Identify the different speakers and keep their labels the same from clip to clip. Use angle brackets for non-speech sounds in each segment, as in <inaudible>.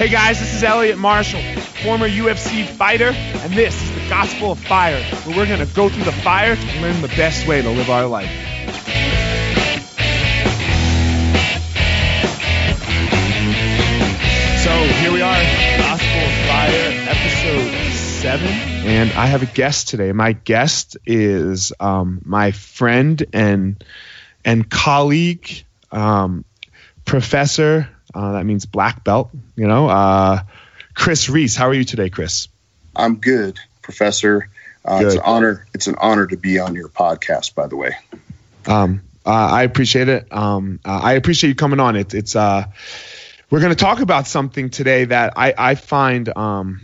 Speaker 1: Hey guys, this is Elliot Marshall, former UFC fighter, and this is the Gospel of Fire, where we're going to go through the fire to learn the best way to live our life. So here we are, Gospel of Fire, episode seven, and I have a guest today. My guest is um, my friend and and colleague, um, professor. Uh, that means black belt. You know, uh, Chris Reese. How are you today, Chris?
Speaker 2: I'm good, Professor. Uh, good. It's an honor. It's an honor to be on your podcast. By the way.
Speaker 1: Um, uh, I appreciate it. Um, uh, I appreciate you coming on. It, it's uh, we're going to talk about something today that I, I find um,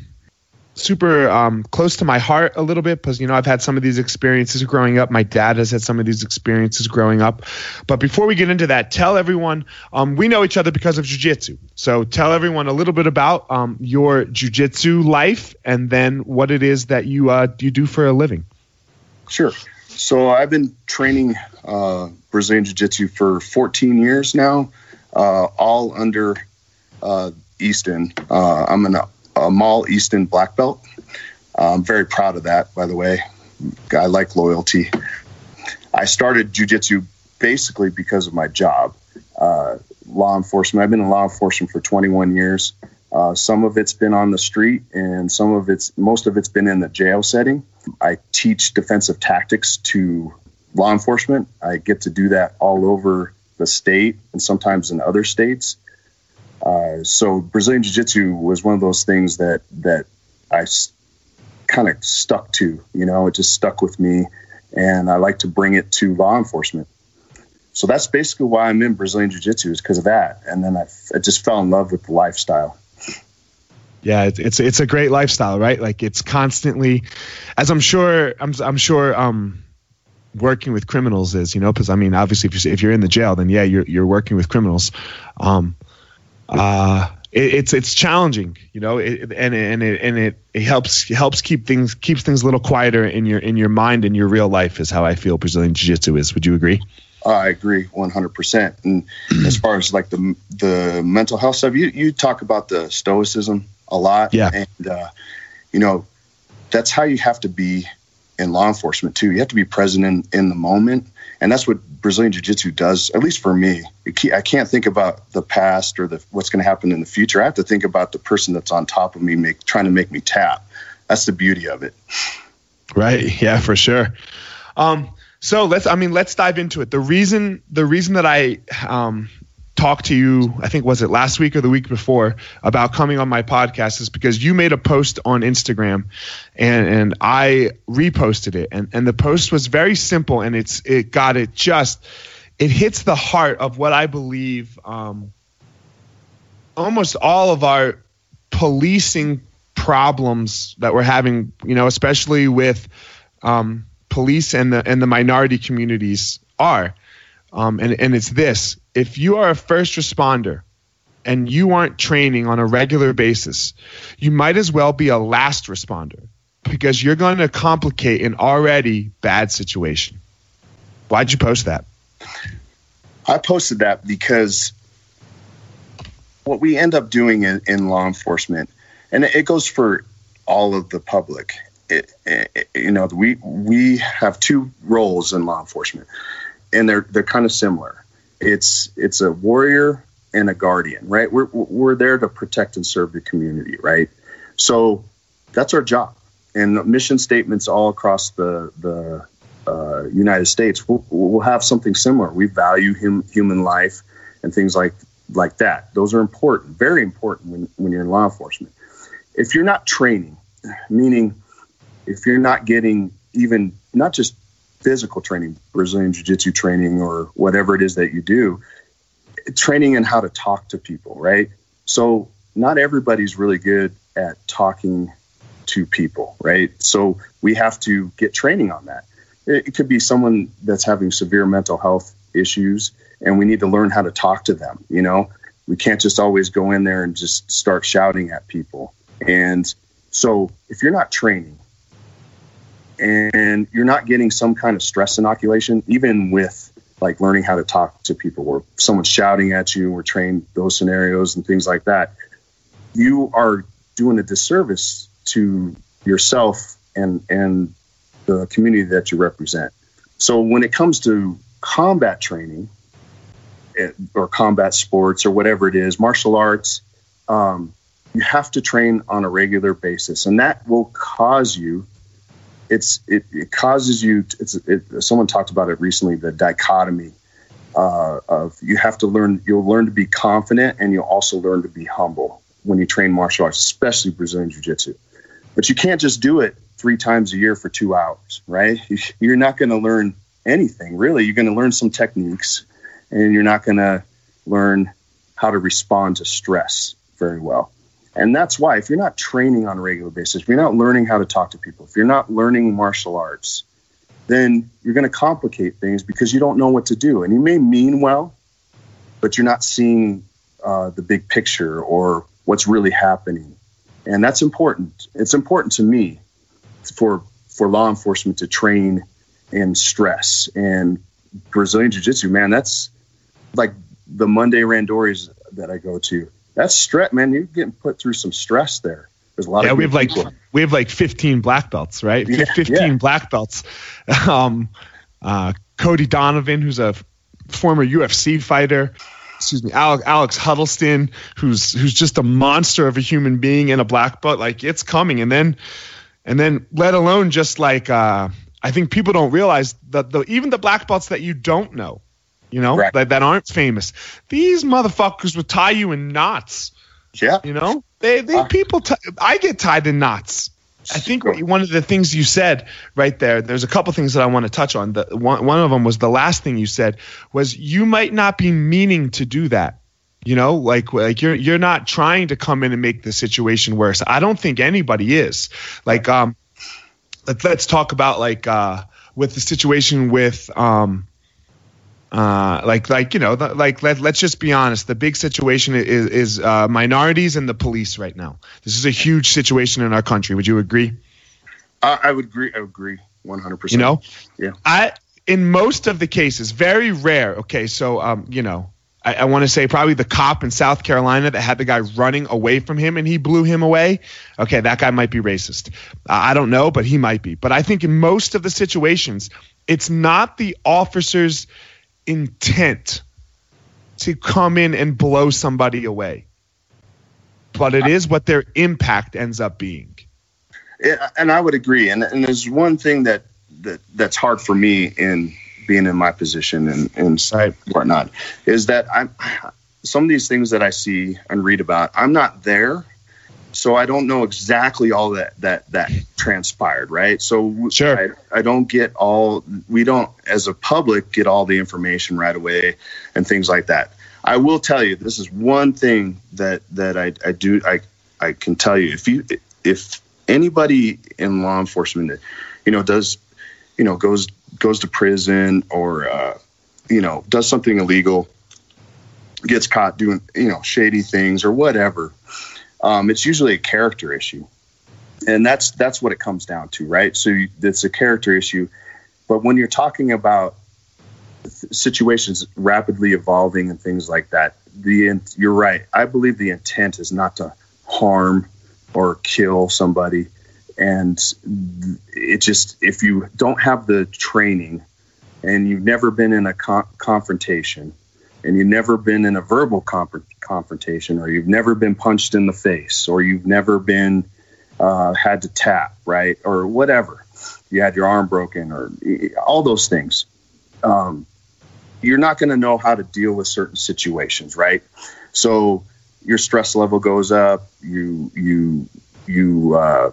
Speaker 1: super um, close to my heart a little bit because you know I've had some of these experiences growing up. My dad has had some of these experiences growing up. But before we get into that, tell everyone um, we know each other because of jujitsu. So tell everyone a little bit about um, your jujitsu life and then what it is that you uh, you do for a living.
Speaker 2: Sure. So I've been training uh, Brazilian jiu-jitsu for 14 years now, uh, all under uh, Easton. Uh, I'm an Amal Easton black belt. I'm very proud of that, by the way. I like loyalty. I started jujitsu basically because of my job. Uh, law enforcement. I've been in law enforcement for 21 years. Uh, some of it's been on the street, and some of it's most of it's been in the jail setting. I teach defensive tactics to law enforcement. I get to do that all over the state and sometimes in other states. Uh, so Brazilian Jiu Jitsu was one of those things that that I s- kind of stuck to. You know, it just stuck with me, and I like to bring it to law enforcement. So that's basically why I'm in Brazilian Jiu Jitsu is because of that. And then I, I just fell in love with the lifestyle.
Speaker 1: Yeah, it's, it's it's a great lifestyle, right? Like it's constantly, as I'm sure I'm I'm sure um working with criminals is, you know, because I mean, obviously, if you're if you're in the jail, then yeah, you're you're working with criminals. Um, uh, it, it's it's challenging, you know, it, and and it and it, it helps helps keep things keeps things a little quieter in your in your mind and your real life is how I feel Brazilian Jiu Jitsu is. Would you agree?
Speaker 2: I agree 100%. And as far as like the the mental health stuff, you you talk about the stoicism a lot,
Speaker 1: yeah,
Speaker 2: and uh, you know that's how you have to be in law enforcement too. You have to be present in in the moment and that's what Brazilian Jiu Jitsu does. At least for me, I can't think about the past or the what's going to happen in the future. I have to think about the person that's on top of me, make, trying to make me tap. That's the beauty of it.
Speaker 1: Right. Yeah, for sure. Um, so let's. I mean, let's dive into it. The reason the reason that I um, talked to you, I think was it last week or the week before, about coming on my podcast is because you made a post on Instagram and and I reposted it. And and the post was very simple and it's it got it just it hits the heart of what I believe um, almost all of our policing problems that we're having, you know, especially with um, police and the and the minority communities are. Um, and, and it's this if you are a first responder and you aren't training on a regular basis, you might as well be a last responder because you're going to complicate an already bad situation. Why'd you post that?
Speaker 2: I posted that because what we end up doing in, in law enforcement, and it goes for all of the public. It, it, you know, we we have two roles in law enforcement and they're they're kind of similar. It's it's a warrior and a guardian, right? We're we're there to protect and serve the community, right? So that's our job. And mission statements all across the the uh, United States will will have something similar. We value hum, human life and things like like that. Those are important, very important when, when you're in law enforcement. If you're not training, meaning if you're not getting even not just physical training, Brazilian Jiu Jitsu training, or whatever it is that you do, training in how to talk to people, right? So, not everybody's really good at talking to people, right? So, we have to get training on that. It, it could be someone that's having severe mental health issues, and we need to learn how to talk to them, you know? We can't just always go in there and just start shouting at people. And so, if you're not training, and you're not getting some kind of stress inoculation, even with like learning how to talk to people or someone's shouting at you or train those scenarios and things like that, you are doing a disservice to yourself and and the community that you represent. So when it comes to combat training eh, or combat sports or whatever it is, martial arts, um, you have to train on a regular basis, and that will cause you. It's it, it causes you. It's it, someone talked about it recently. The dichotomy uh, of you have to learn. You'll learn to be confident, and you'll also learn to be humble when you train martial arts, especially Brazilian Jiu Jitsu. But you can't just do it three times a year for two hours, right? <laughs> You're not going to learn anything really. You're going to learn some techniques, and you're not going to learn how to respond to stress very well. And that's why, if you're not training on a regular basis, if you're not learning how to talk to people, if you're not learning martial arts, then you're going to complicate things because you don't know what to do. And you may mean well, but you're not seeing uh, the big picture or what's really happening. And that's important. It's important to me for for law enforcement to train in stress and Brazilian Jiu Jitsu. Man, that's like the Monday Randoris that I go to that's stress, man. You're getting put through some stress there. There's a lot
Speaker 1: yeah,
Speaker 2: of
Speaker 1: we have like
Speaker 2: people.
Speaker 1: we have like 15 black belts, right?
Speaker 2: Yeah,
Speaker 1: 15
Speaker 2: yeah.
Speaker 1: black belts. <laughs> Um, uh, Cody Donovan, who's a former UFC fighter. Excuse me, Alex, Alex Huddleston, who's who's just a monster of a human being and a black belt. Like it's coming, and then and then let alone just like uh, I think people don't realize that the even the black belts that you don't know you know,
Speaker 2: Right.
Speaker 1: that, that aren't famous. These motherfuckers would tie you in knots.
Speaker 2: Yeah.
Speaker 1: You know, they, they
Speaker 2: Uh.
Speaker 1: people. T- I get tied in knots. I think what, one of the things you said right there. There's a couple things that I want to touch on. The one one of them was the last thing you said was you might not be meaning to do that. You know, like like you're you're not trying to come in and make the situation worse. I don't think anybody is. Like um, let, let's talk about like uh with the situation with um uh, like like you know the, like let, let's just be honest. The big situation is is uh, minorities and the police right now. This is a huge situation in our country. Would you agree?
Speaker 2: I, I would agree. I would agree 100%.
Speaker 1: you know?
Speaker 2: Yeah.
Speaker 1: i in most of the cases very rare okay so um you know i, I want to say probably the cop in south carolina that had the guy running away from him and he blew him away okay that guy might be racist. Uh, i don't know but he might be. But i think in most of the situations it's not the officer's intent to come in and blow somebody away but it is what their impact ends up being
Speaker 2: Yeah, and I would agree. And, and there's one thing that, that that's hard for me in being in my position and, and
Speaker 1: Right.
Speaker 2: whatnot is that I'm some of these things that I see and read about. I'm not there, so I don't know exactly all that that that transpired. Right. So
Speaker 1: Sure.
Speaker 2: I, I don't get all. We don't, as a public, get all the information right away and things like that. I will tell you, this is one thing that that I, I do I I can tell you if you if anybody in law enforcement, you know, does you know goes goes to prison or uh, you know does something illegal, gets caught doing you know shady things or whatever, um, it's usually a character issue, and that's that's what it comes down to, right? So you, it's a character issue, but when you're talking about situations rapidly evolving and things like that, the you're right. I believe the intent is not to harm or kill somebody, and it just if you don't have the training and you've never been in a con- confrontation and you've never been in a verbal comp- confrontation or you've never been punched in the face or you've never been uh, had to tap right or whatever. You had your arm broken or all those things. Um, you're not going to know how to deal with certain situations right? So your stress level goes up you you you uh,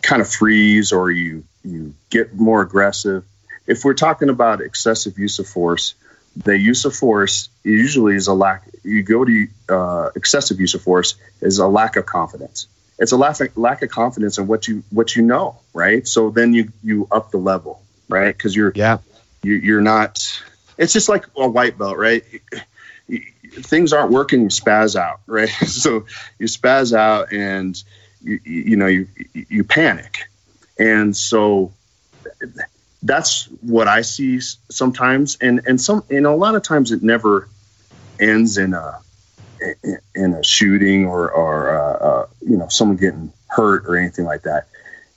Speaker 2: kind of freeze or you you get more aggressive. If we're talking about excessive use of force the use of force usually is a lack you go to uh, excessive use of force is a lack of confidence. It's a lack of, lack of confidence in what you what you know right? So then you you up the level right? Because you're
Speaker 1: yeah.
Speaker 2: you, you're not it's just like a white belt right? Things aren't working you spaz out right? <laughs> So you spaz out and you, you you know you you panic. And so that's what i see sometimes and and some and a lot of times it never ends in a in a shooting or or uh, uh, you know someone getting hurt or anything like that.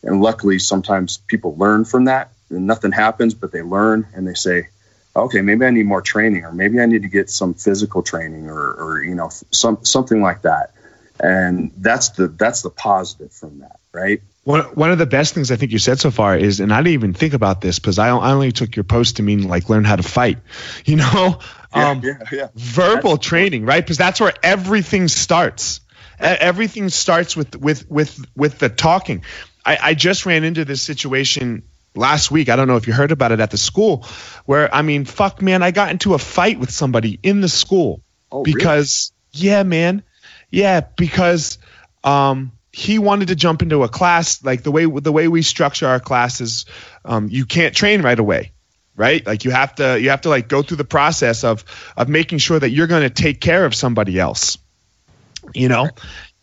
Speaker 2: And luckily, sometimes people learn from that, and nothing happens, but they learn and they say, "Okay, maybe I need more training, or maybe I need to get some physical training, or, or you know, some something like that." And that's the that's the positive from that, right?
Speaker 1: One, one of the best things I think you said so far is, and I didn't even think about this because I, I only took your post to mean like learn how to fight, <laughs> you know,
Speaker 2: yeah, um, yeah, yeah.
Speaker 1: verbal that's training, right? Because that's where everything starts. Everything starts with with with with the talking. I, I just ran into this situation last week. I don't know if you heard about it at the school, where I mean, fuck, man, I got into a fight with somebody in the school
Speaker 2: oh,
Speaker 1: because,
Speaker 2: really?
Speaker 1: yeah, man, yeah, because um, he wanted to jump into a class like the way the way we structure our classes. Um, you can't train right away right like you have to you have to like go through the process of of making sure that you're going to take care of somebody else you know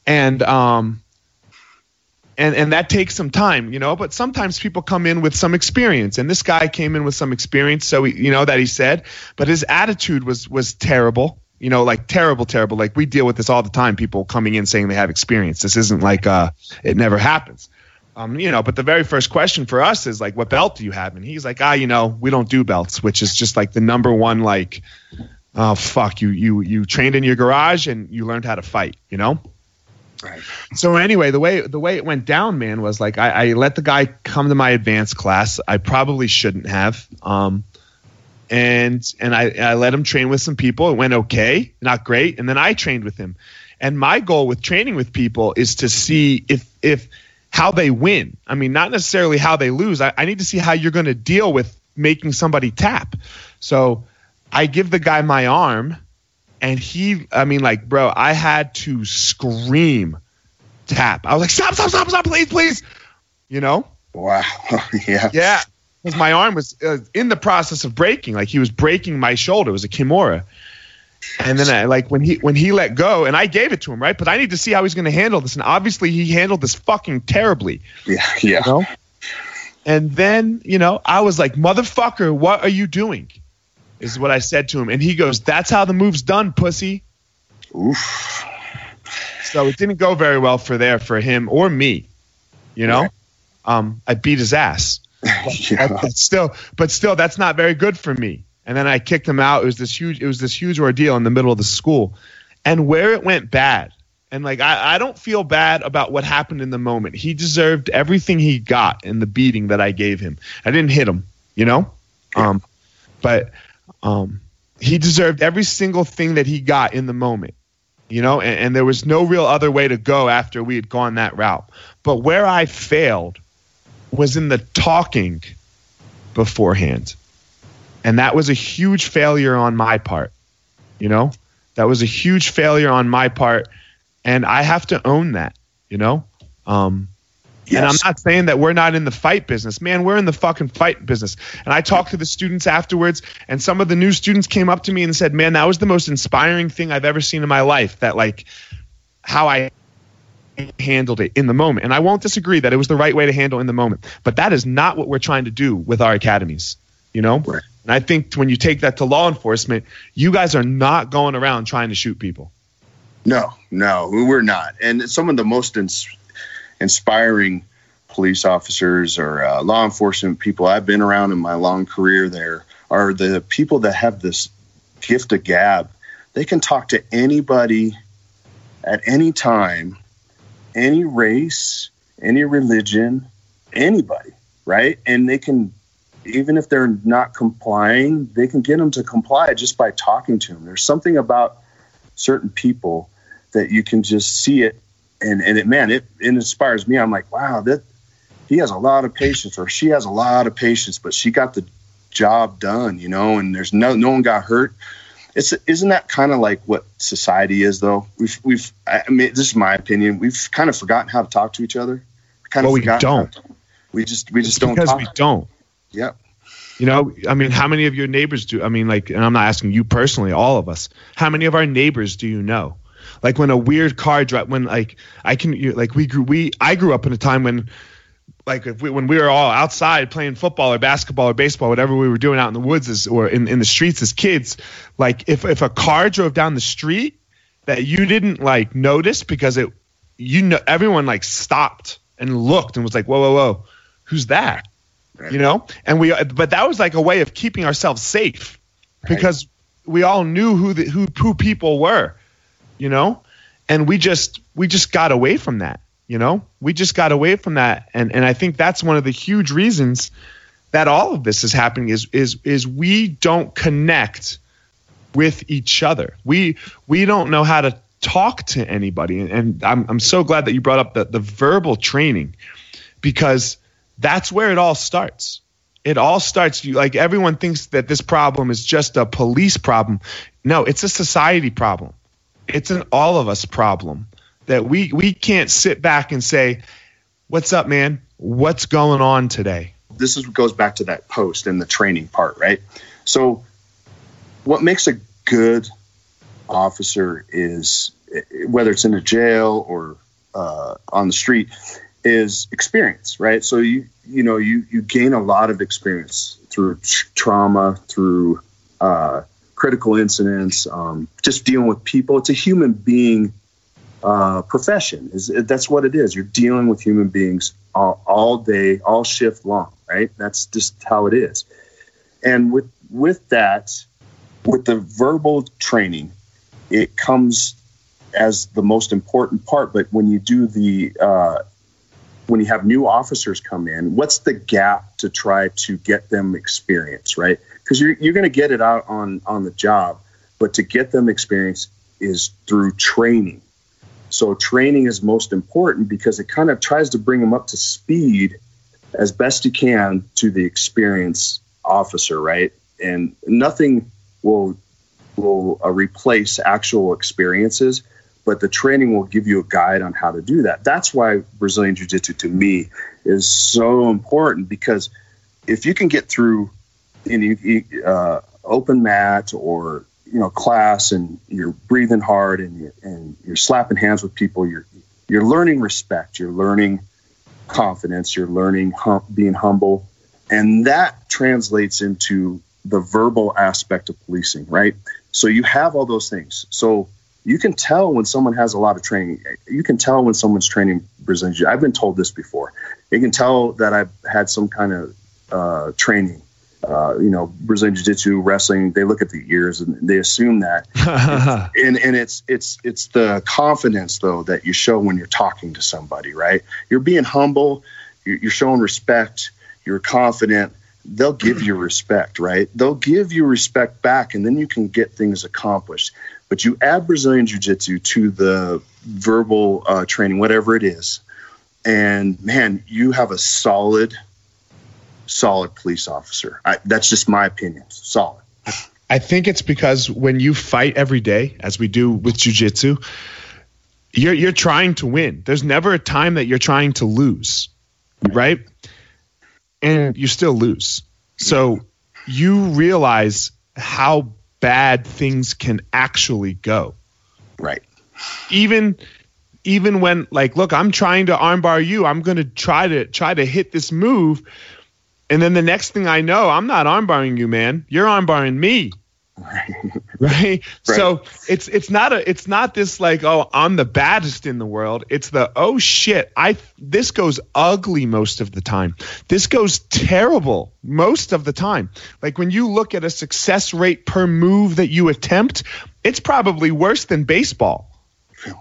Speaker 1: and um and and that takes some time, you know. But sometimes people come in with some experience, and this guy came in with some experience, so he, you know that he said, but his attitude was was terrible, you know, like terrible, terrible. Like we deal with this all the time. People coming in saying they have experience. This isn't like uh, it never happens. Um, you know, but the very first question for us is like, what belt do you have? And he's like, ah, you know, we don't do belts, which is just like the number one like, oh fuck, you you you trained in your garage and you learned how to fight, you know.
Speaker 2: Right.
Speaker 1: So anyway, the way the way it went down, man, was like I, I let the guy come to my advanced class. I probably shouldn't have. Um, and and I, I let him train with some people. It went okay, not great. And then I trained with him. And my goal with training with people is to see if if how they win. I mean, not necessarily how they lose. I, I need to see how you're going to deal with making somebody tap. So I give the guy my arm and he i mean like bro i had to scream tap i was like stop stop stop stop please please you know
Speaker 2: wow <laughs> yeah
Speaker 1: yeah because my arm was uh, in the process of breaking like he was breaking my shoulder it was a kimura and then I, like when he when he let go and i gave it to him right but i need to see how he's going to handle this and obviously he handled this fucking terribly
Speaker 2: yeah yeah
Speaker 1: you know? and then you know i was like motherfucker what are you doing is what I said to him. And he goes, That's how the move's done, pussy.
Speaker 2: Oof.
Speaker 1: So it didn't go very well for there for him or me. You know? Um, I beat his ass. <laughs>
Speaker 2: yeah.
Speaker 1: But still but still that's not very good for me. And then I kicked him out. It was this huge it was this huge ordeal in the middle of the school. And where it went bad, and like I, I don't feel bad about what happened in the moment. He deserved everything he got in the beating that I gave him. I didn't hit him, you know? Um but um, he deserved every single thing that he got in the moment, you know, and, and there was no real other way to go after we had gone that route. But where I failed was in the talking beforehand. And that was a huge failure on my part, you know, that was a huge failure on my part. And I have to own that, you know, um, Yes. And I'm not saying that we're not in the fight business. Man, we're in the fucking fight business. And I talked to the students afterwards, and some of the new students came up to me and said, Man, that was the most inspiring thing I've ever seen in my life. That, like, how I handled it in the moment. And I won't disagree that it was the right way to handle in the moment. But that is not what we're trying to do with our academies, you know?
Speaker 2: Right.
Speaker 1: And I think when you take that to law enforcement, you guys are not going around trying to shoot people.
Speaker 2: No, no, we're not. And some of the most ins- inspiring police officers or uh, law enforcement people I've been around in my long career there are the people that have this gift of gab. They can talk to anybody at any time, any race, any religion, anybody, right? And they can, even if they're not complying, they can get them to comply just by talking to them. There's something about certain people that you can just see it and and it man it, it inspires me i'm like wow that he has a lot of patience or she has a lot of patience but she got the job done you know and there's no no one got hurt it's isn't that kind of like what society is though? We've we've i mean this is my opinion. We've kind of forgotten how to talk to each other.
Speaker 1: Kind of we don't.
Speaker 2: we just we just
Speaker 1: it's
Speaker 2: don't
Speaker 1: because
Speaker 2: talk.
Speaker 1: we don't.
Speaker 2: Yep.
Speaker 1: You know i mean how many of your neighbors do i mean like and i'm not asking you personally all of us how many of our neighbors do you know? Like when a weird car drive when like i can you like we grew we i grew up in a time when like if we, when we were all outside playing football or basketball or baseball, whatever we were doing out in the woods as, or in, in the streets as kids, like if, if a car drove down the street, that you didn't like notice because it you know everyone like stopped and looked and was like whoa whoa whoa who's that right. you know and we but that was like a way of keeping ourselves safe right. because we all knew who the who who people were you know and we just we just got away from that you know? We just got away from that. And and i think that's one of the huge reasons that all of this is happening is is is we don't connect with each other. We we don't know how to talk to anybody. And, and I'm, I'm so glad that you brought up the, the verbal training because that's where it all starts. It all starts you like everyone thinks that this problem is just a police problem. No it's a society problem. It's an all of us problem that we we can't sit back and say, "What's up, man? What's going on today?"
Speaker 2: This is goes back to that post and the training part, right? So, what makes a good officer is whether it's in a jail or uh, on the street is experience, right? So you you know you you gain a lot of experience through trauma, through uh, critical incidents, um, just dealing with people. It's a human being uh, profession. Is that's what it is. You're dealing with human beings all, all, day, all shift long, right? That's just how it is. And with with that, with the verbal training, it comes as the most important part. But when you do the uh, when you have new officers come in, what's the gap to try to get them experience, right? Because you're you're going to get it out on on the job, but to get them experience is through training so training is most important because it kind of tries to bring them up to speed as best you can to the experienced officer, right? And nothing will will uh, replace actual experiences, but the training will give you a guide on how to do that. That's why Brazilian Jiu Jitsu to me is so important because if you can get through any uh, open mat or you know class and you're breathing hard and you're, and you're slapping hands with people you're you're learning respect you're learning confidence you're learning hum, being humble. And that translates into the verbal aspect of policing right? So you have all those things. So you can tell when someone has a lot of training. You can tell when someone's training brazilian i've been told this before. You can tell that i've had some kind of uh, training uh, you know, Brazilian Jiu-Jitsu, wrestling, they look at the ears and they assume that. <laughs> and and it's it's it's the confidence though that you show when you're talking to somebody, right? You're being humble, you're, you're showing respect, you're confident. They'll give you respect, right? They'll give you respect back, and then you can get things accomplished. But you add Brazilian Jiu-Jitsu to the verbal uh, training, whatever it is, and man, you have a solid solid police officer. I, that's just my opinion. Solid.
Speaker 1: I think it's because when you fight every day, as we do with jujitsu, you're you're trying to win. There's never a time that you're trying to lose, right? And you still lose. So you realize how bad things can actually go.
Speaker 2: Right.
Speaker 1: Even even when like look, I'm trying to armbar you. I'm going to try to try to hit this move and then the next thing I know, I'm not armbarring you, man. You're armbarring me. Right. right. So it's it's not a it's not this like oh I'm the baddest in the world. It's the oh shit I this goes ugly most of the time. This goes terrible most of the time. Like when you look at a success rate per move that you attempt, it's probably worse than baseball.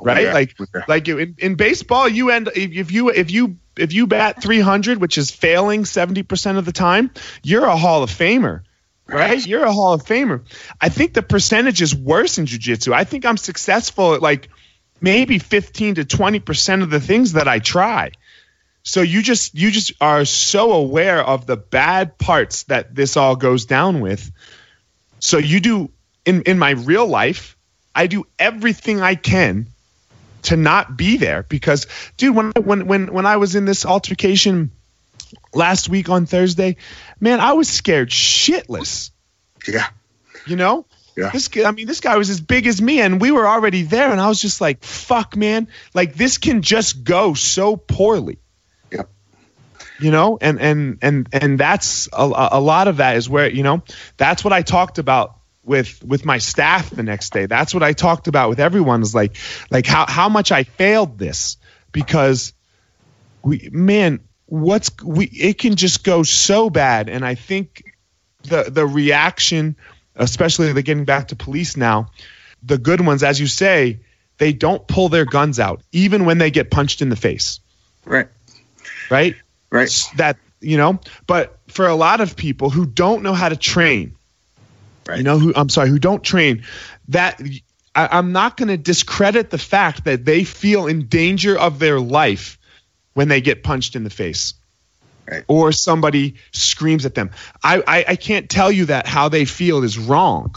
Speaker 1: Right? Yeah. Like like in, in baseball you end if you if you if you bat 300, which is failing 70% of the time, you're a Hall of Famer. Right? You're a Hall of Famer. I think the percentage is worse in jiu-jitsu. I think I'm successful at like maybe 15 to 20% of the things that I try. So you just you just are so aware of the bad parts that this all goes down with. So you do in in my real life, I do everything I can to not be there because dude when when when when I was in this altercation last week on Thursday, man, I was scared shitless.
Speaker 2: Yeah.
Speaker 1: You know?
Speaker 2: Yeah.
Speaker 1: This I mean, this guy was as big as me, and we were already there, and I was just like, "Fuck, man! Like this can just go so poorly."
Speaker 2: Yeah.
Speaker 1: You know, and and and and that's a, a lot of that is where you know that's what I talked about with with my staff the next day. That's what I talked about with everyone is like like how how much I failed this because we man what's we it can just go so bad and I think the the reaction especially the getting back to police now the good ones as you say they don't pull their guns out even when they get punched in the face.
Speaker 2: Right.
Speaker 1: Right?
Speaker 2: Right.
Speaker 1: That you know, but for a lot of people who don't know how to train right. you know, who I'm sorry, who don't train, that I, I'm not going to discredit the fact that they feel in danger of their life when they get punched in the face. Right. Or somebody screams at them. I, I, I can't tell you that how they feel is wrong,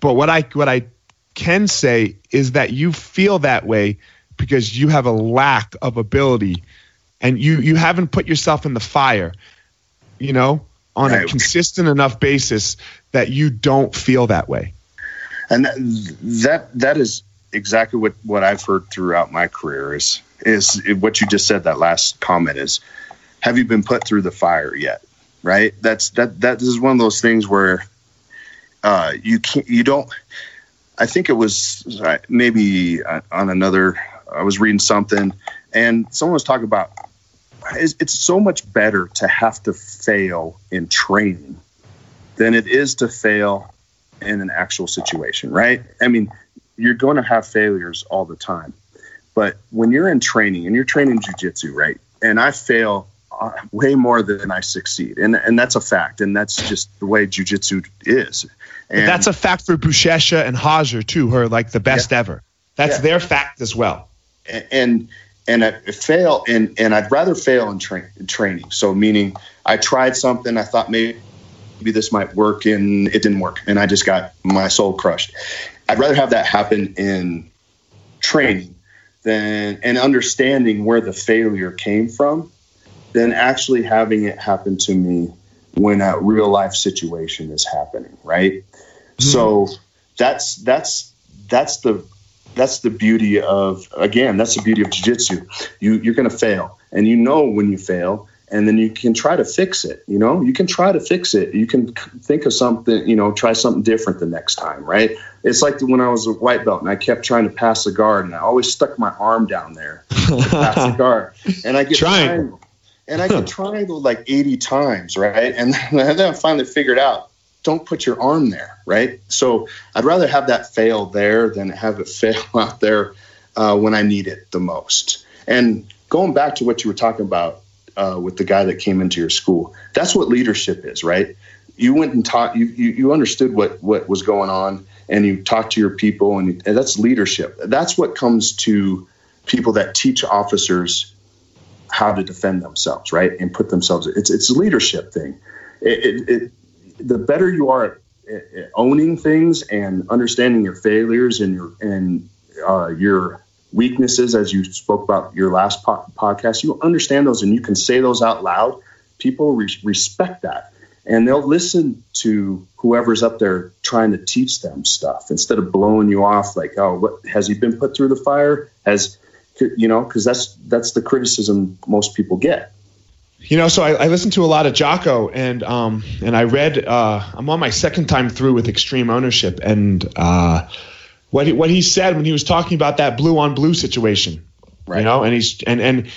Speaker 1: but what I what I can say is that you feel that way because you have a lack of ability and you you haven't put yourself in the fire you know on right. a consistent enough basis that you don't feel that way.
Speaker 2: And that that is exactly what what I've heard throughout my career is is what you just said that last comment is have you been put through the fire yet? Right? That's that that is one of those things where uh, you can't you don't I think it was uh, maybe uh, on another I was reading something and someone was talking about it's, it's so much better to have to fail in training than it is to fail in an actual situation, right? I mean, you're going to have failures all the time. But when you're in training and you're training jujitsu, right? And I fail uh, way more than I succeed. And and that's a fact. And that's just the way jujitsu is. And
Speaker 1: that's a fact for Buchecha and Roger too, who are like the best yeah. ever. That's yeah. their fact as well.
Speaker 2: And, and and I fail and and I'd rather fail in, tra- in training. So meaning I tried something, I thought maybe maybe this might work, and it didn't work, and I just got my soul crushed. I'd rather have that happen in training than and understanding where the failure came from than actually having it happen to me when a real life situation is happening right mm-hmm. so that's that's that's the that's the beauty of again that's the beauty of jiu-jitsu. You you're going to fail and you know when you fail and then you can try to fix it you know? You can try to fix it. You can think of something you know try something different the next time right? It's like when i was a white belt and i kept trying to pass the guard and i always stuck my arm down there to pass the guard. <laughs> And i get triangle and i get triangle like 80 times right? And <laughs> then i finally figured out don't put your arm there, right? So I'd rather have that fail there than have it <laughs> fail out there uh, when I need it the most. And going back to what you were talking about uh, with the guy that came into your school, that's what leadership is, right? You went and taught, you, you, you understood what, what was going on and you talked to your people, and, and that's leadership. That's what comes to people that teach officers how to defend themselves, right? And put themselves, it's, it's a leadership thing. It, it, it, the better you are at, at owning things and understanding your failures and your and uh, your weaknesses, as you spoke about your last po- podcast, you understand those and you can say those out loud. People re- respect that, and they'll listen to whoever's up there trying to teach them stuff instead of blowing you off like, "Oh, what has he been put through the fire?" Has you know? Because that's that's the criticism most people get
Speaker 1: you know, so I, I, listened to a lot of Jocko, and um, and I read. Uh, I'm on my second time through with Extreme Ownership, and uh, what he, what he said when he was talking about that blue on blue situation, right. you know, and he's and and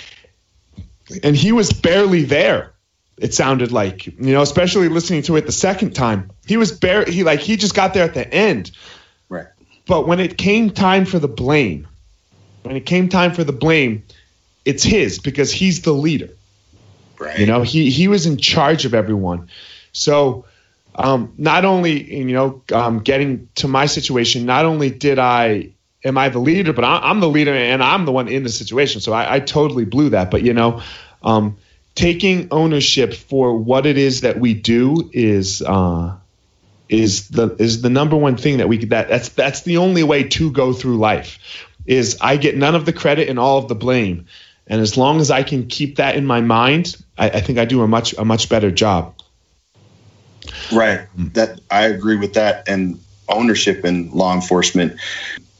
Speaker 1: and he was barely there. It sounded like, you know, especially listening to it the second time, he was bare. He like he just got there at the end,
Speaker 2: right?
Speaker 1: But when it came time for the blame, when it came time for the blame, it's his because he's the leader Right. You know, he he was in charge of everyone. So um, not only you know um, getting to my situation, not only did I am I the leader, but I, am the leader and I'm the one in the situation. So I, I totally blew that. But you know, um, taking ownership for what it is that we do is uh, is the is the number one thing that we that that's that's the only way to go through life. Is I get none of the credit and all of the blame. And as long as I can keep that in my mind, I, I think I do a much a much better job.
Speaker 2: Right. That I agree with that. And ownership in law enforcement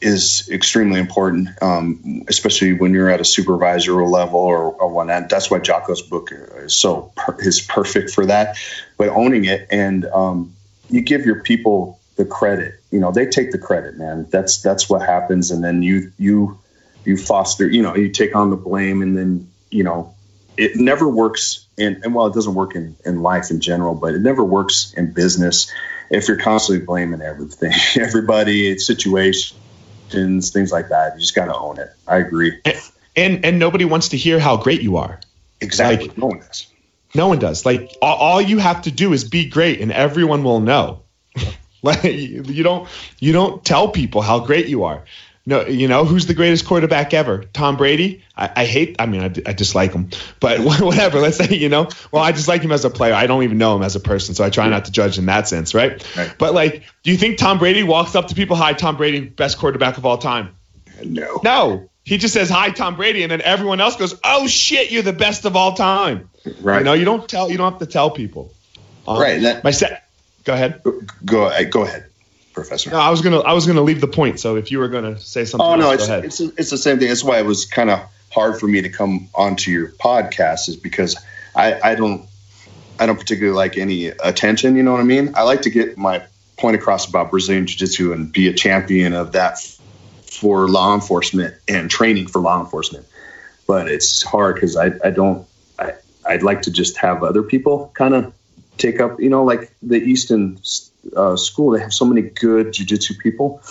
Speaker 2: is extremely important, um, especially when you're at a supervisory level or, one. That's why Jocko's book is so is perfect for that. But owning it and um, you give your people the credit. You know, they take the credit, man. That's that's what happens, and then you you you foster. You know, you take on the blame, and then you know, it never works. And, and well, it doesn't work in in life in general, but it never works in business if you're constantly blaming everything, <laughs> everybody, situations, things like that. You just got to own it. I agree.
Speaker 1: And, and and nobody wants to hear how great you are.
Speaker 2: Exactly. Like, no one does.
Speaker 1: No one does. Like all, all you have to do is be great, and everyone will know. <laughs> like you don't you don't tell people how great you are. No, you know who's the greatest quarterback ever? Tom Brady. I, I hate. I mean, I, I, dislike him, but <laughs> whatever. Let's say you know. Well, I dislike him as a player. I don't even know him as a person, so I try not to judge in that sense, right? right. But like, do you think Tom Brady walks up to people, "Hi, Tom Brady, best quarterback of all time"?
Speaker 2: No.
Speaker 1: No. He just says, "Hi, Tom Brady," and then everyone else goes, "Oh shit, you're the best of all time." Right. You know, you don't tell. You don't have to tell people.
Speaker 2: Um, right. That,
Speaker 1: my set. Go ahead.
Speaker 2: Go. Go ahead professor.
Speaker 1: No, I was gonna I was gonna leave the point. So if you were gonna say something,
Speaker 2: oh no,
Speaker 1: else,
Speaker 2: it's it's, it's the same thing. That's why it was kind of hard for me to come onto your podcast, is because I I don't I don't particularly like any attention. You know what I mean? I like to get my point across about Brazilian Jiu Jitsu and be a champion of that for law enforcement and training for law enforcement. But it's hard because I I don't I I'd like to just have other people kind of take up you know like the Easton uh, school, they have so many good jujitsu people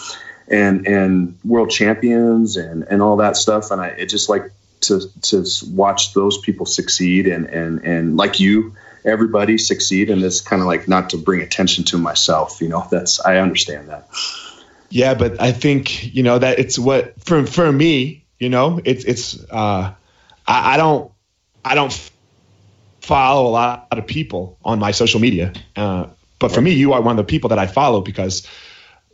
Speaker 2: and and world champions and and all that stuff. And I it just like to to watch those people succeed and and and like you, everybody succeed. And it's kind of like not to bring attention to myself. You know, that's I understand that.
Speaker 1: Yeah, but I think you know that it's what for for me. You know, it's it's uh, I, I don't I don't follow a lot of people on my social media. Uh, but for me, you are one of the people that I follow because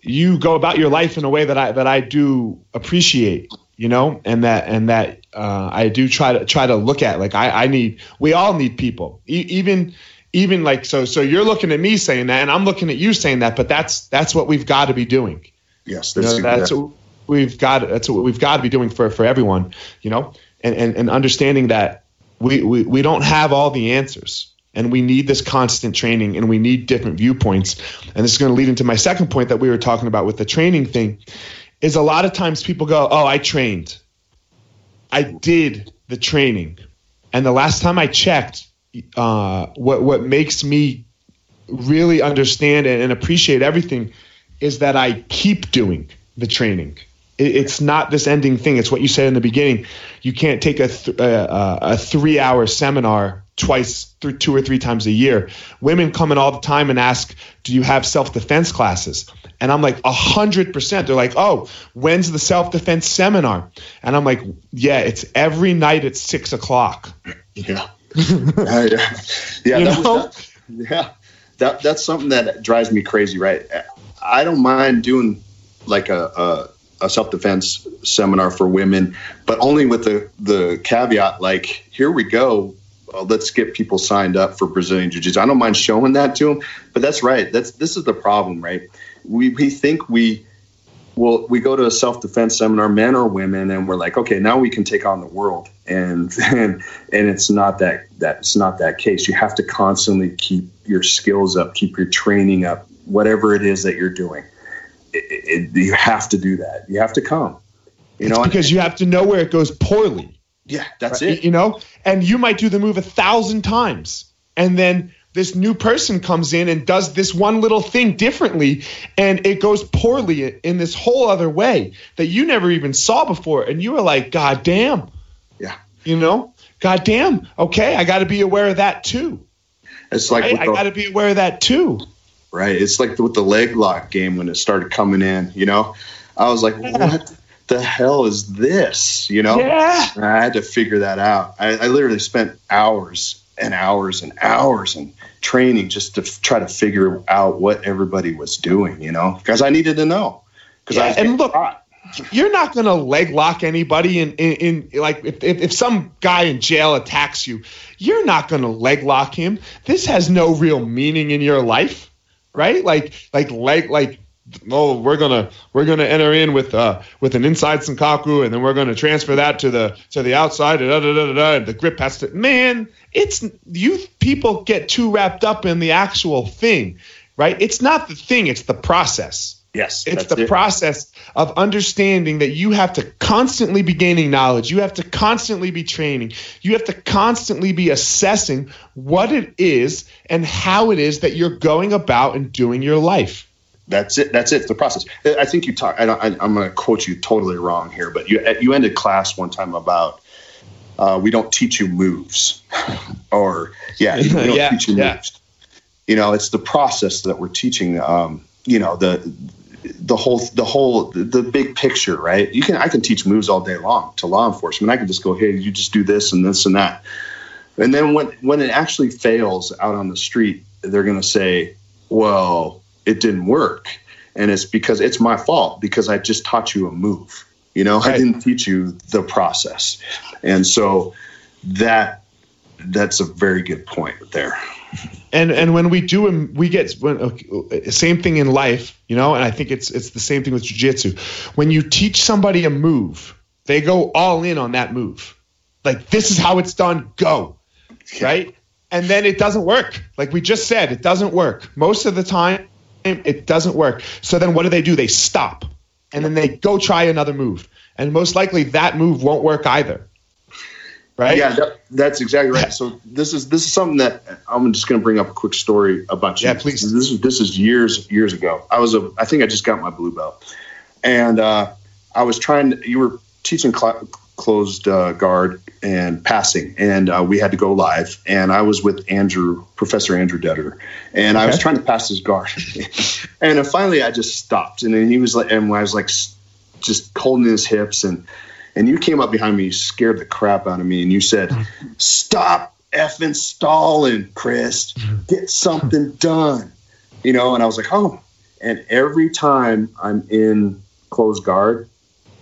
Speaker 1: you go about your life in a way that I that I do appreciate, you know, and that and that uh, I do try to try to look at. Like I, I need, we all need people, e- even even like so. So you're looking at me saying that, and I'm looking at you saying that, but that's that's what we've got to be doing.
Speaker 2: Yes,
Speaker 1: you know, that's what we've got. That's what we've got to be doing for for everyone, you know, and and, and understanding that we, we we don't have all the answers and we need this constant training and we need different viewpoints and this is going to lead into my second point that we were talking about with the training thing is a lot of times people go oh i trained i did the training and the last time i checked uh, what what makes me really understand and, appreciate everything is that i keep doing the training it's not this ending thing. It's what you said in the beginning. You can't take a th- uh, a three hour seminar twice, through two or three times a year. Women come in all the time and ask, "Do you have self defense classes?" And I'm like, a hundred percent. They're like, "Oh, when's the self defense seminar?" And I'm like, "Yeah, it's every night at six o'clock."
Speaker 2: Yeah, <laughs> uh, yeah, yeah. yeah, that was, that, yeah. That that's something that drives me crazy. Right, I don't mind doing like a, a a self defense seminar for women, but only with the the caveat like, here we go. Uh, let's get people signed up for Brazilian Jiu Jitsu. I don't mind showing that to them, but that's right. That's this is the problem, right? We we think we well we go to a self defense seminar, men or women, and we're like, okay, now we can take on the world, and <laughs> and and it's not that that's not that case. You have to constantly keep your skills up, keep your training up, whatever it is that you're doing it, it, you have to do that. You have to come.
Speaker 1: You it's know, because you have to know where it goes poorly.
Speaker 2: Yeah, that's right? it.
Speaker 1: You know, and you might do the move a thousand times, and then this new person comes in and does this one little thing differently, and it goes poorly in this whole other way that you never even saw before, and you were like, God damn.
Speaker 2: Yeah.
Speaker 1: You know, God damn. Okay, I got to be aware of that too.
Speaker 2: It's like right?
Speaker 1: I got to be aware of that too
Speaker 2: right? It's like with the leg lock game when it started coming in, you know, I was like, yeah. what the hell is this? You know,
Speaker 1: yeah.
Speaker 2: And I had to figure that out. I, I, literally spent hours and hours and hours and training just to f- try to figure out what everybody was doing, you know, because I needed to know.
Speaker 1: Because yeah, I and look. Caught. You're not gonna leg lock anybody in, in, in like if, if, if some guy in jail attacks you, you're not gonna leg lock him. This has no real meaning in your life right? Like like like like oh we're gonna we're gonna enter in with uh with an inside sankaku and then we're gonna transfer that to the to the outside da, da, da, da, the grip has to man it's you people get too wrapped up in the actual thing right? It's not the thing, it's the process.
Speaker 2: Yes.
Speaker 1: It's the
Speaker 2: it.
Speaker 1: process of understanding that you have to constantly be gaining knowledge. You have to constantly be training. You have to constantly be assessing what it is and how it is that you're going about and doing your life.
Speaker 2: That's it. That's it. The process. I think you talk. I don't, I, I'm going to quote you totally wrong here, but you you ended class one time about uh, we don't teach you moves, <laughs> or yeah, we don't <laughs>
Speaker 1: Yeah,
Speaker 2: teach you
Speaker 1: yeah.
Speaker 2: moves. You know, it's the process that we're teaching. Um, you know, the the whole the whole the big picture, right? You can I can teach moves all day long to law enforcement. I can just go, hey, you just do this and this and that, and then when when it actually fails out on the street, they're going to say, well, it didn't work, and it's because it's my fault because I just taught you a move. You know, I didn't teach you the process, and so that that's a very good point there.
Speaker 1: and and when we do them, we get when okay, same thing in life, you know. And I think it's it's the same thing with jujitsu. When you teach somebody a move, they go all in on that move. Like this is how it's done. Go, right? And then it doesn't work. Like we just said, it doesn't work most of the time. It doesn't work. So then what do they do? They stop, and then they go try another move, and most likely that move won't work either. Right?
Speaker 2: Yeah, that, that's exactly right. So this is this is something that I'm just going to bring up a quick story about you.
Speaker 1: Yeah, please.
Speaker 2: This is this is years years ago. I was a I think I just got my blue belt, and uh, I was trying. To, you were teaching cl- closed uh, guard and passing, and uh, we had to go live. And I was with Andrew, Professor Andrew Detter, and I was trying to pass his guard. <laughs> and then finally, I just stopped, and then he was like, and I was like, just holding his hips and and you came up behind me, you scared the crap out of me, and you said, "Stop effing stalling, Chris. Get something done." You know, and I was like, "Oh." And every time I'm in closed guard,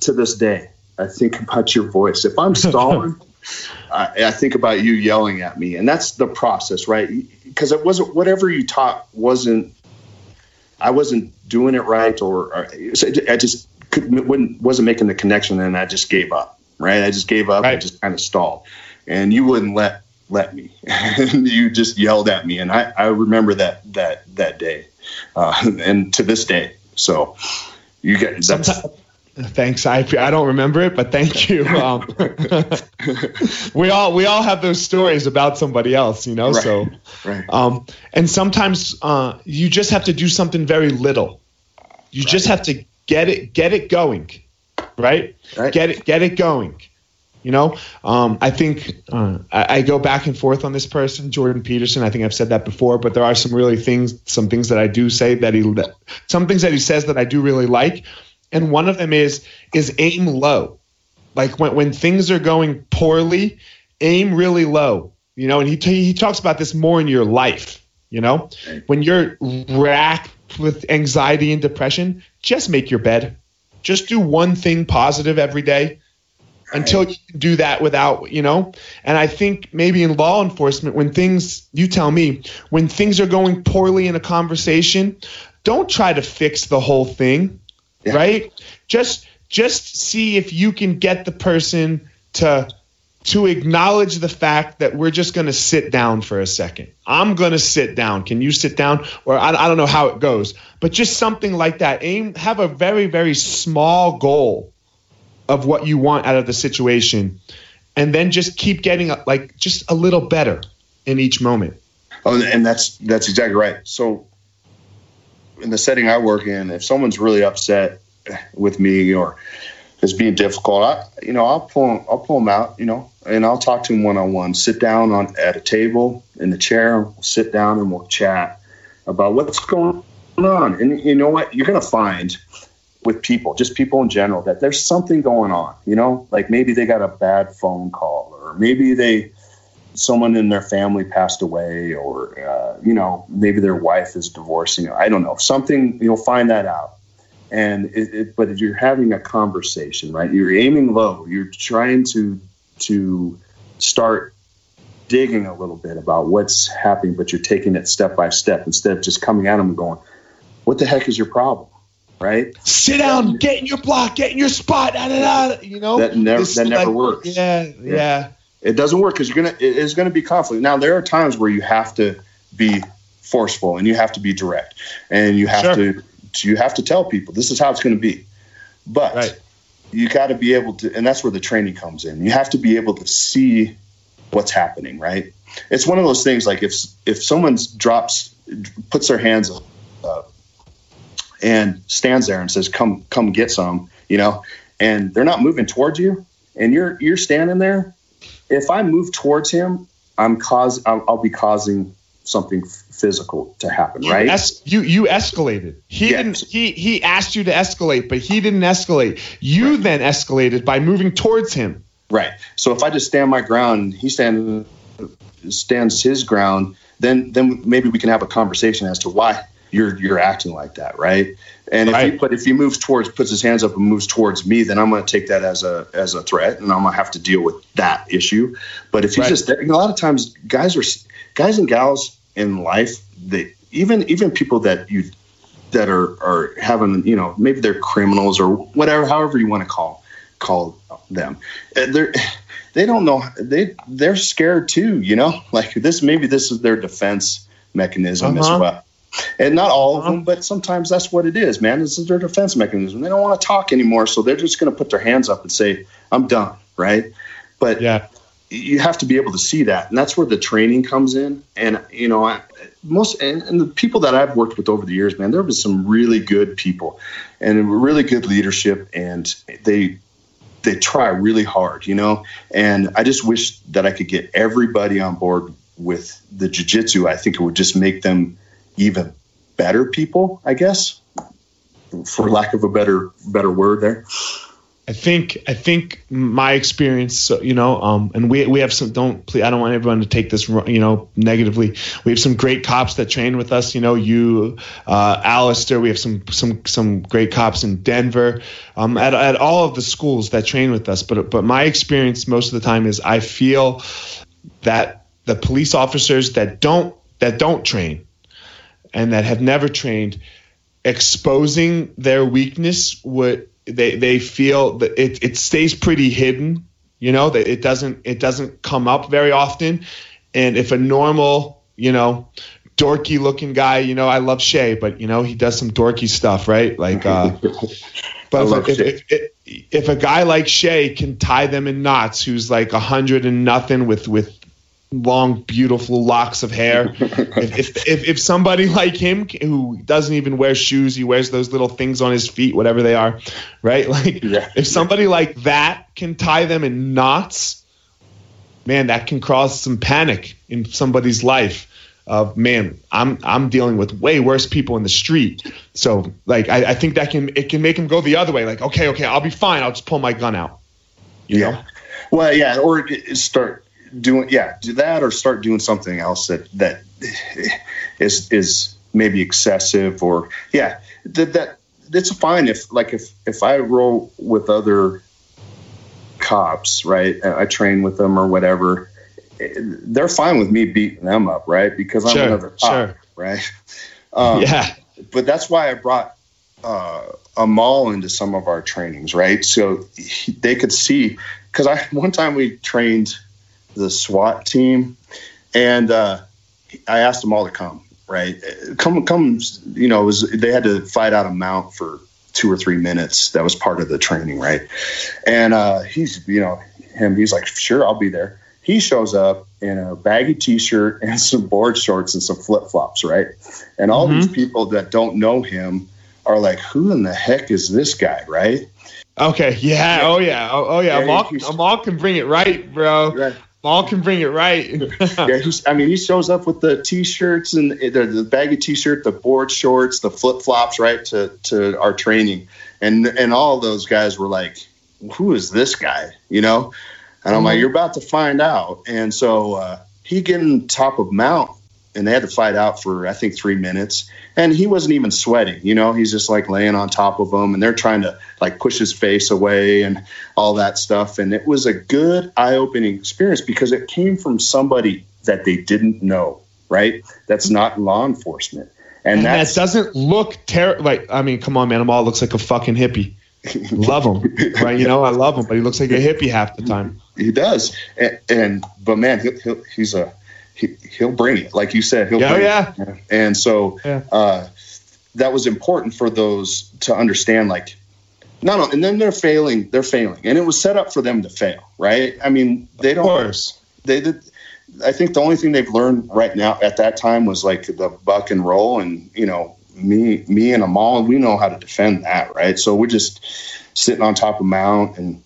Speaker 2: to this day, I think about your voice. If I'm stalling, <laughs> I, I think about you yelling at me, and that's the process, right? Because it wasn't whatever you taught wasn't. I wasn't doing it right, or, or I just couldn't, wouldn't, wasn't making the connection, and I just gave up. Right, I just gave up. I
Speaker 1: Right.
Speaker 2: just kind of stalled, and you wouldn't let let me. <laughs> and you just yelled at me, and I, I remember that that that day, uh, and to this day. So you get that's
Speaker 1: Sometimes, thanks. I I don't remember it, but thank you. <laughs> Um, <laughs> we all we all have those stories about somebody else, you know.
Speaker 2: Right.
Speaker 1: So,
Speaker 2: right.
Speaker 1: um, and sometimes uh, you just have to do something very little. You just have to get it get it going, right?
Speaker 2: Right.
Speaker 1: Get it get it going. You know, um, I think uh, I, I go back and forth on this person, Jordan Peterson. I think I've said that before, but there are some really things, some things that I do say that he, some things that he says that I do really like, and one of them is is aim low. Like when when things are going poorly, aim really low. You know, and he he talks about this more in your life. You know, when you're racked with anxiety and depression, just make your bed. Just do one thing positive every day until you can do that without, you know. And I think maybe in law enforcement, when things, you tell me, when things are going poorly in a conversation, don't try to fix the whole thing,
Speaker 2: Yeah.
Speaker 1: right? Just just see if you can get the person to to acknowledge the fact that we're just going to sit down for a second. I'm going to sit down. Can you sit down? Or I, I don't know how it goes, but just something like that. Aim, have a very, very small goal of what you want out of the situation, and then just keep getting like just a little better in each moment.
Speaker 2: Oh, and that's that's exactly right. So, in the setting I work in, if someone's really upset with me or is being difficult, I you know I'll pull I'll pull them out, you know, and I'll talk to them one on one. Sit down on at a table in the chair. We'll sit down and we'll chat about what's going on. And you know what? You're gonna find with people, just people in general, that there's something going on. You know, like maybe they got a bad phone call, or maybe they someone in their family passed away or uh, you know maybe their wife is divorcing i don't know something you'll find that out and it, it, but if you're having a conversation right you're aiming low you're trying to to start digging a little bit about what's happening but you're taking it step by step instead of just coming at them and going what the heck is your problem right
Speaker 1: Sit down, get in your block, get in your spot. Da, da, da, you know
Speaker 2: That never-
Speaker 1: This
Speaker 2: that never works.
Speaker 1: Yeah, yeah,
Speaker 2: it doesn't work because you're gonna it is gonna be conflict now there are times where you have to be forceful and you have to be direct and you have sure. to you have to tell people this is how it's going to be. But right. you got to be able to, and that's where the training comes in. You have to be able to see what's happening, right? It's one of those things like if if someone drops, puts their hands up and stands there and says, "Come, come get some," you know, and they're not moving towards you, and you're you're standing there. If I move towards him, I'm cause I'll, I'll be causing something physical to happen,
Speaker 1: you
Speaker 2: right?
Speaker 1: Es- you you escalated. He yes. didn't. He he asked you to escalate, but he didn't escalate. You right. then escalated by moving towards him.
Speaker 2: Right. So if I just stand my ground, he stand stands his ground, then then maybe we can have a conversation as to why you're you're acting like that, right? And right. if he but if he moves towards puts his hands up and moves towards me, then I'm going to take that as a as a threat, and I'm going to have to deal with that issue. But if he's right. just a lot of times guys are guys and gals in life that even even people that you that are are having you know maybe they're criminals or whatever however you want to call call them they're they don't know they they're scared too you know <laughs> like this maybe this is their defense mechanism uh-huh. as well and not all of uh-huh. them, but sometimes that's what it is, man. This is their defense mechanism. They don't want to talk anymore, so they're just going to put their hands up and say, "I'm done," right? But yeah, you have to be able to see that, and that's where the training comes in. And you know, I, most and, and, the people that I've worked with over the years, man, there have been some really good people and really good leadership, and they they try really hard, you know. And I just wish that I could get everybody on board with the jujitsu. I think it would just make them even better people, I guess, for lack of a better better word there.
Speaker 1: I think I think my experience, you know, um, and we we have some. Don't please, I don't want everyone to take this, you know, negatively. We have some great cops that train with us. You know, you, uh, Alistair. We have some some some great cops in Denver, um, at at all of the schools that train with us. But but my experience most of the time is I feel that the police officers that don't that don't train and that have never trained, exposing their weakness would they they feel that it, it stays pretty hidden you know that it doesn't it doesn't come up very often. And if a normal you know dorky looking guy you know i love shay but you know he does some dorky stuff right? Like uh <laughs> but if, if, if, if, a guy like shay can tie them in knots who's like a hundred and nothing with with long, beautiful locks of hair. <laughs> if, if, if, if, somebody <laughs> like him who doesn't even wear shoes, he wears those little things on his feet, whatever they are, right? <laughs> Like, yeah, if somebody yeah. like that can tie them in knots, man, that can cause some panic in somebody's life. Of man, I'm I'm dealing with way worse people in the street. So like I, I think that can it can make him go the other way. Like okay, okay, I'll be fine. I'll just pull my gun out. You yeah. know.
Speaker 2: Well, yeah, or start doing yeah do that or start doing something else that that is is maybe excessive or yeah that that it's fine if like if if I roll with other cops right I train with them or whatever they're fine with me beating them up right because I'm sure, another cop sure. right?
Speaker 1: Um, yeah.
Speaker 2: but that's why I brought uh, Amal into some of our trainings right? So he, they could see because I one time we trained the SWAT team, and uh, I asked them all to come. Right, come, come. You know, was they had to fight out a mount for two or three minutes. That was part of the training, right? And uh, he's, you know, him. He's like, sure, I'll be there. He shows up in a baggy t-shirt <laughs> and some board shorts and some flip-flops, right? And all mm-hmm. these people that don't know him are like, who in the heck is this guy, right?
Speaker 1: Okay. Yeah. Oh yeah. Oh, oh yeah. Amal, Amal can bring it right, bro. Right. All can bring it right. <laughs>
Speaker 2: yeah, he's, I mean, he shows up with the t-shirts and the, the baggy t-shirt, the board shorts, the flip flops, right to to our training, and and all those guys were like, "Who is this guy?" You know, and I'm mm-hmm. like, "You're about to find out." And so uh, he getting top of mount and they had to fight out for I think three minutes, and he wasn't even sweating. You know, he's just like laying on top of them, and they're trying to like push his face away and all that stuff. And it was a good eye-opening experience because it came from somebody that they didn't know, right? That's not law enforcement,
Speaker 1: and, and that doesn't look terrible. Like, I mean, come on, man, Amal looks like a fucking hippie. love him, <laughs> right? You know, I love him, but he looks like a hippie half the time.
Speaker 2: He does, and, and but man, he, he, he's a he, will bring it. Like you said, he'll
Speaker 1: oh,
Speaker 2: bring
Speaker 1: yeah.
Speaker 2: it. And so
Speaker 1: Yeah.
Speaker 2: uh, that was important for those to understand. Like, no, only, and then they're failing. They're failing, and it was set up for them to fail, right? I mean, they
Speaker 1: Of
Speaker 2: don't.
Speaker 1: course.
Speaker 2: They did. I think the only thing they've learned right now at that time was like the buck and roll, and you know, me, me and Amal, we know how to defend that, right? So we're just sitting on top of mount, and,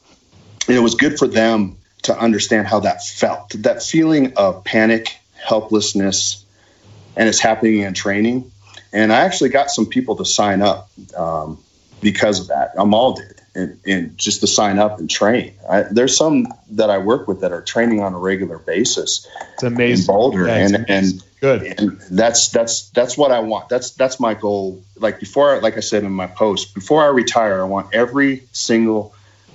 Speaker 2: and it was good for them to understand how that felt. That feeling of panic, helplessness, and it's happening in training. And I actually got some people to sign up um, because of that. Amal did, and, and just to sign up and train. I, there's some that I work with that are training on a regular basis
Speaker 1: It's
Speaker 2: in
Speaker 1: amazing.
Speaker 2: Boulder,
Speaker 1: Yeah,
Speaker 2: and and
Speaker 1: Good.
Speaker 2: and that's that's that's what I want. That's that's my goal. Like before, like I said in my post, before I retire, I want every single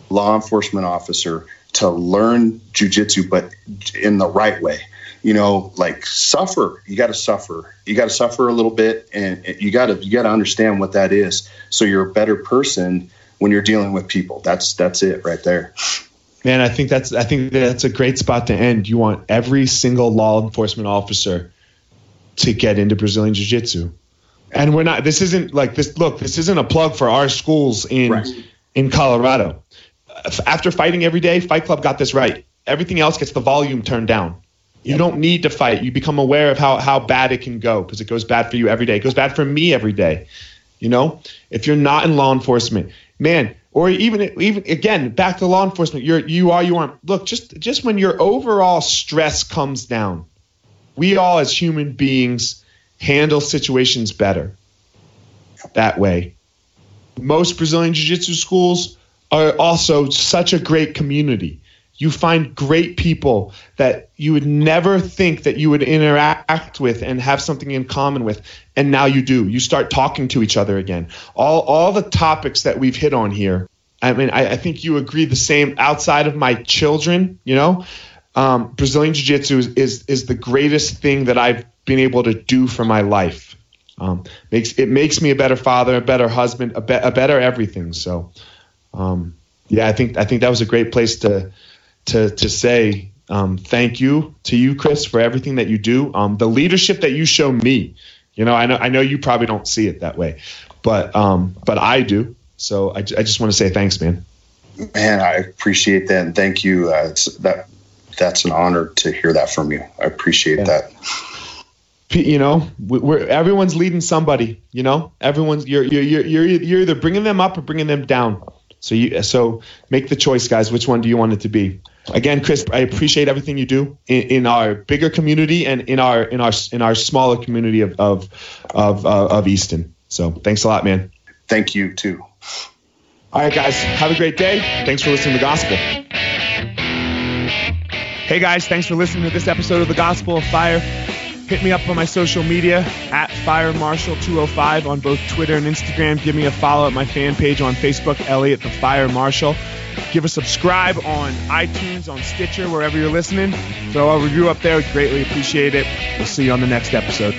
Speaker 2: law enforcement officer to learn jujitsu, but in the right way. You know, like suffer. You got to suffer. You got to suffer a little bit, and you got to you got to understand what that is, so you're a better person when you're dealing with people. That's that's it right there.
Speaker 1: Man, I think that's I think that's a great spot to end. You want every single law enforcement officer to get into Brazilian Jiu-Jitsu. And we're not this isn't like this look, this isn't a plug for our schools in
Speaker 2: Right.
Speaker 1: in Colorado. After fighting every day, Fight Club got this right. Everything else gets the volume turned down. You don't need to fight. You become aware of how how bad it can go because it goes bad for you every day. It goes bad for me every day. You know, if you're not in law enforcement, man, or even even again back to law enforcement, you're you are you aren't. Look, just just when your overall stress comes down, we all as human beings handle situations better that way. Most Brazilian Jiu-Jitsu schools are also such a great community. You find great people that you would never think that you would interact with and have something in common with, and now you do. You start talking to each other again. All all the topics that we've hit on here. I mean, I, I think you agree the same. Outside of my children, you know, um, Brazilian Jiu-Jitsu is, is is the greatest thing that I've been able to do for my life. Um, makes it makes me a better father, a better husband, a, be, a better everything. So, um, yeah, I think I think that was a great place to to to say um, thank you to you, Chris, for everything that you do. Um, the leadership that you show me. You know, I know I know you probably don't see it that way, but um, but I do. So I, I just want to say thanks, man.
Speaker 2: Man, I appreciate that, and thank you. Uh, it's, that that's an honor to hear that from you. I appreciate
Speaker 1: Yeah.
Speaker 2: that.
Speaker 1: You know we- we're everyone's leading somebody you know everyone's you're you're you're you're either bringing them up or bringing them down so you so make the choice guys which one do you want it to be again chris i appreciate everything you do in, in our bigger community and in our in our in our smaller community of of of, uh, of easton so thanks a lot man
Speaker 2: Thank you too.
Speaker 1: all right, guys, have a great day. Thanks for listening to the gospel. Hey, guys, thanks for listening to this episode of the Gospel of Fire. Hit me up on my social media at FireMarshal205 on both Twitter and Instagram. Give me a follow at my fan page on Facebook, Elliot the Fire Marshal. Give a subscribe on iTunes, on Stitcher, wherever you're listening. Throw a review up there. We'd greatly appreciate it. We'll see you on the next episode.